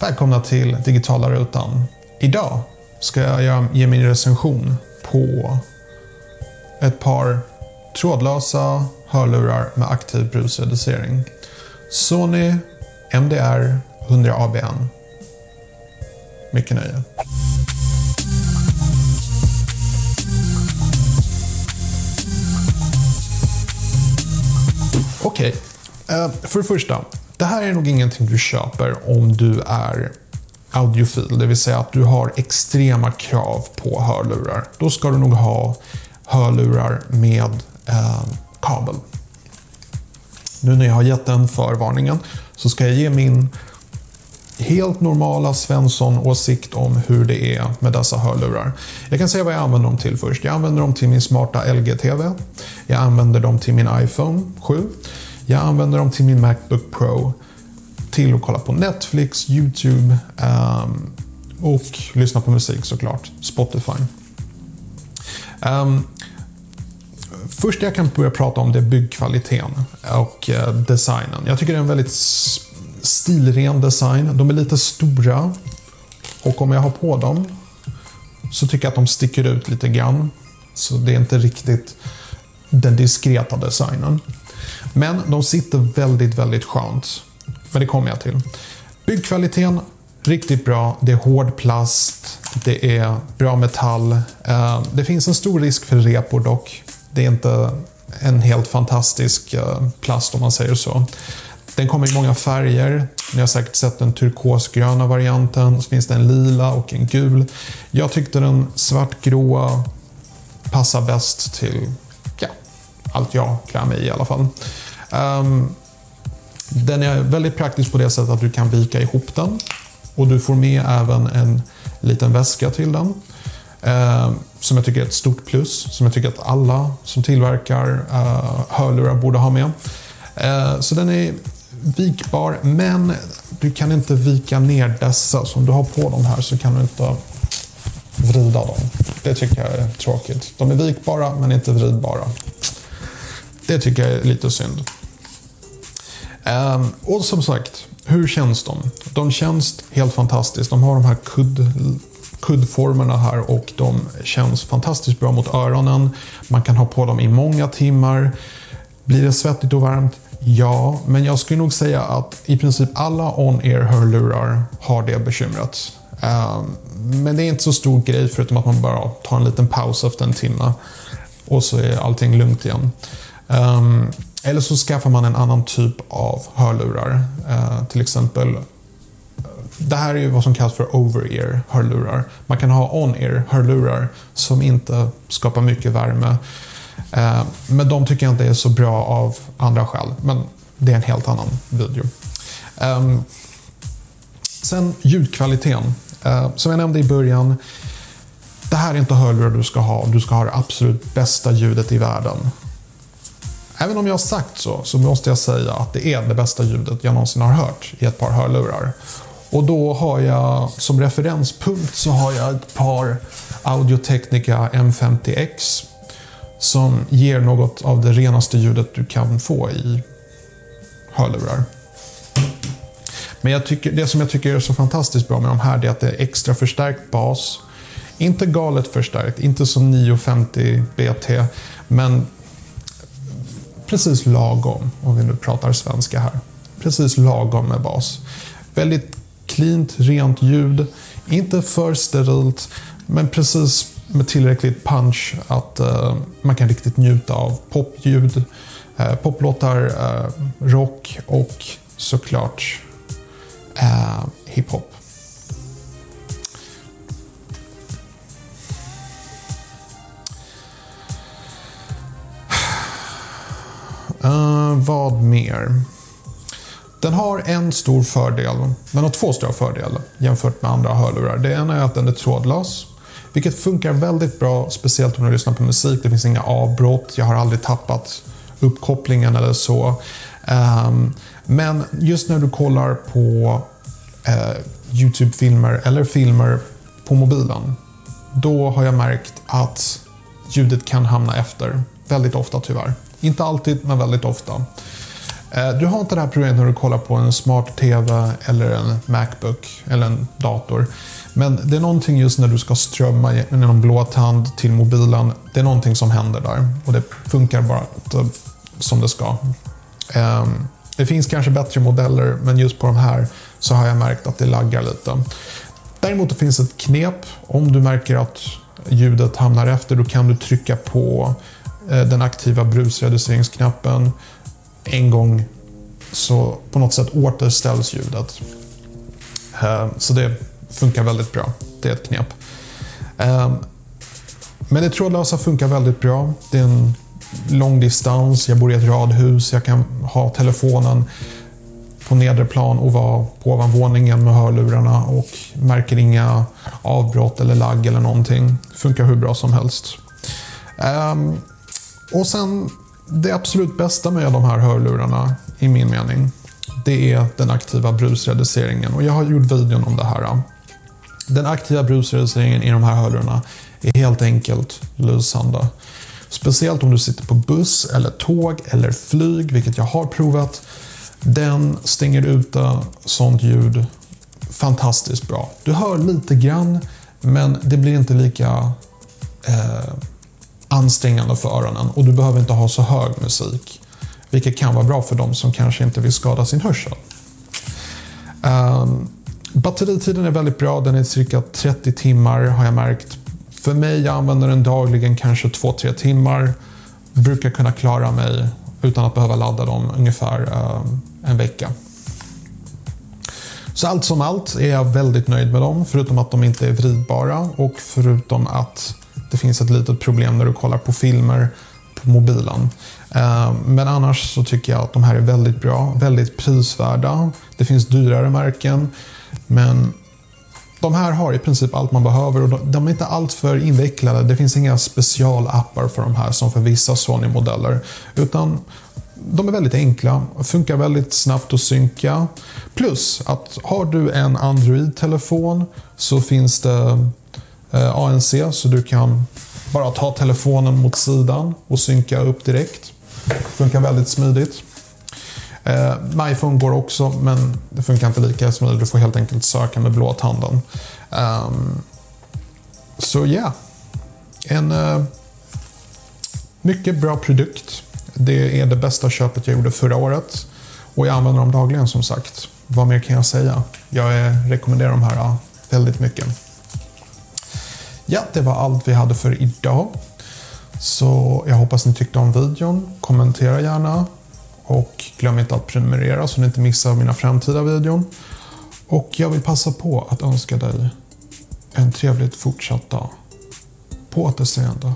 Välkomna till Digitala Rutan. Idag ska jag ge min recension på ett par trådlösa hörlurar med aktiv brusreducering. Sony MDR 100 ABN. Mycket nöje. Okej, okay. för det första. Det här är nog ingenting du köper om du är audiofil, det vill säga att du har extrema krav på hörlurar. Då ska du nog ha hörlurar med eh, kabel. Nu när jag har gett den förvarningen så ska jag ge min helt normala Svensson-åsikt om hur det är med dessa hörlurar. Jag kan säga vad jag använder dem till först. Jag använder dem till min smarta LG-TV. Jag använder dem till min iPhone 7. Jag använder dem till min Macbook Pro. Till att kolla på Netflix, YouTube um, och lyssna på musik såklart. Spotify. Um, först jag kan börja prata om det är byggkvaliteten och uh, designen. Jag tycker det är en väldigt stilren design. De är lite stora. Och om jag har på dem så tycker jag att de sticker ut lite grann. Så det är inte riktigt den diskreta designen. Men de sitter väldigt, väldigt skönt. Men det kommer jag till. Byggkvaliteten, riktigt bra. Det är hård plast. Det är bra metall. Eh, det finns en stor risk för repor dock. Det är inte en helt fantastisk eh, plast om man säger så. Den kommer i många färger. Ni har säkert sett den turkosgröna varianten. Så finns det en lila och en gul. Jag tyckte den svartgråa passar bäst till allt jag klär mig i i alla fall. Um, den är väldigt praktisk på det sättet att du kan vika ihop den. Och du får med även en liten väska till den. Eh, som jag tycker är ett stort plus. Som jag tycker att alla som tillverkar eh, hörlurar borde ha med. Eh, så den är vikbar, men du kan inte vika ner dessa. Så om du har på dem här så kan du inte vrida dem. Det tycker jag är tråkigt. De är vikbara, men inte vridbara. Det tycker jag är lite synd. Ehm, och som sagt, hur känns de? De känns helt fantastiskt. De har de här kudd, kuddformerna här och de känns fantastiskt bra mot öronen. Man kan ha på dem i många timmar. Blir det svettigt och varmt? Ja, men jag skulle nog säga att i princip alla on-ear hörlurar har det bekymret. Ehm, men det är inte så stor grej förutom att man bara tar en liten paus efter en timme och så är allting lugnt igen. Um, eller så skaffar man en annan typ av hörlurar. Uh, till exempel det här är ju vad som kallas för over-ear hörlurar. Man kan ha on-ear hörlurar som inte skapar mycket värme. Uh, men de tycker jag inte är så bra av andra skäl. Men det är en helt annan video. Um, sen ljudkvaliteten. Uh, som jag nämnde i början. Det här är inte hörlurar du ska ha. Du ska ha det absolut bästa ljudet i världen. Även om jag har sagt så, så måste jag säga att det är det bästa ljudet jag någonsin har hört i ett par hörlurar. Och då har jag som referenspunkt så har jag ett par Audio-Technica M50X som ger något av det renaste ljudet du kan få i hörlurar. Men jag tycker, det som jag tycker är så fantastiskt bra med de här är att det är extra förstärkt bas. Inte galet förstärkt, inte som 950 BT, men precis lagom, om vi nu pratar svenska här. Precis lagom med bas. Väldigt cleant, rent ljud. Inte för sterilt, men precis med tillräckligt punch att uh, man kan riktigt njuta av popljud, uh, poplåtar, uh, rock och såklart uh, hiphop. Uh, vad mer? Den har en stor fördel. Den har två stora fördelar jämfört med andra hörlurar. Det ena är att den är trådlös. Vilket funkar väldigt bra, speciellt om du lyssnar på musik. Det finns inga avbrott. Jag har aldrig tappat uppkopplingen eller så. Um, men just när du kollar på eh, YouTube-filmer eller filmer på mobilen. Då har jag märkt att ljudet kan hamna efter. Väldigt ofta tyvärr. Inte alltid, men väldigt ofta. Eh, du har inte det här problemet när du kollar på en smart TV eller en Macbook eller en dator. Men det är någonting just när du ska strömma genom blå tand till mobilen. Det är någonting som händer där och det funkar bara eh, som det ska. Ehm, det finns kanske bättre modeller men just på de här så har jag märkt att det laggar lite. Däremot det finns ett knep. Om du märker att ljudet hamnar efter då kan du trycka på Eh, den aktiva brusreduceringsknappen en gång så på något sätt återställs ljudet. Eh, så det funkar väldigt bra. Det är ett knep. Eh, men det trådlösa funkar väldigt bra. Det är en lång distans, jag bor i ett radhus, jag kan ha telefonen på nedre plan och vara på ovanvåningen med hörlurarna och märker inga avbrott eller lagg eller någonting. Funkar hur bra som helst. Um, och sen det absolut bästa med de här hörlurarna, i min mening, det är den aktiva brusreduceringen. Och jag har gjort videon om det här. Den aktiva brusreduceringen i de här hörlurarna är helt enkelt lysande. Speciellt om du sitter på buss eller tåg eller flyg, vilket jag har provat. Den stänger ute sånt ljud fantastiskt bra. Du hör lite grann, men det blir inte lika eh, ansträngande för öronen och du behöver inte ha så hög musik. Vilket kan vara bra för de som kanske inte vill skada sin hörsel. Um, batteritiden är väldigt bra, den är cirka 30 timmar har jag märkt. För mig, jag använder den dagligen kanske 2-3 timmar. Brukar kunna klara mig utan att behöva ladda dem ungefär um, en vecka. Så allt som allt är jag väldigt nöjd med dem, förutom att de inte är vridbara och förutom att det finns ett litet problem när du kollar på filmer på mobilen. Eh, men annars så tycker jag att de här är väldigt bra, väldigt prisvärda. Det finns dyrare märken, men de här har i princip allt man behöver och de är inte alltför invecklade. Det finns inga specialappar för de här som för vissa Sony-modeller. Utan de är väldigt enkla, funkar väldigt snabbt att synka. Plus att har du en Android-telefon så finns det Eh, ANC så du kan bara ta telefonen mot sidan och synka upp direkt. Funkar väldigt smidigt. Eh, MyPhone går också, men det funkar inte lika smidigt. Du får helt enkelt söka med blåtanden. Um, så ja, yeah. en uh, mycket bra produkt. Det är det bästa köpet jag gjorde förra året. Och jag använder dem dagligen som sagt. Vad mer kan jag säga? Jag eh, rekommenderar de här uh, väldigt mycket. Ja, det var allt vi hade för idag. Så jag hoppas ni tyckte om videon. Kommentera gärna. Och glöm inte att prenumerera så ni inte missar mina framtida videon. Och jag vill passa på att önska dig en trevligt fortsatt dag. På återseende.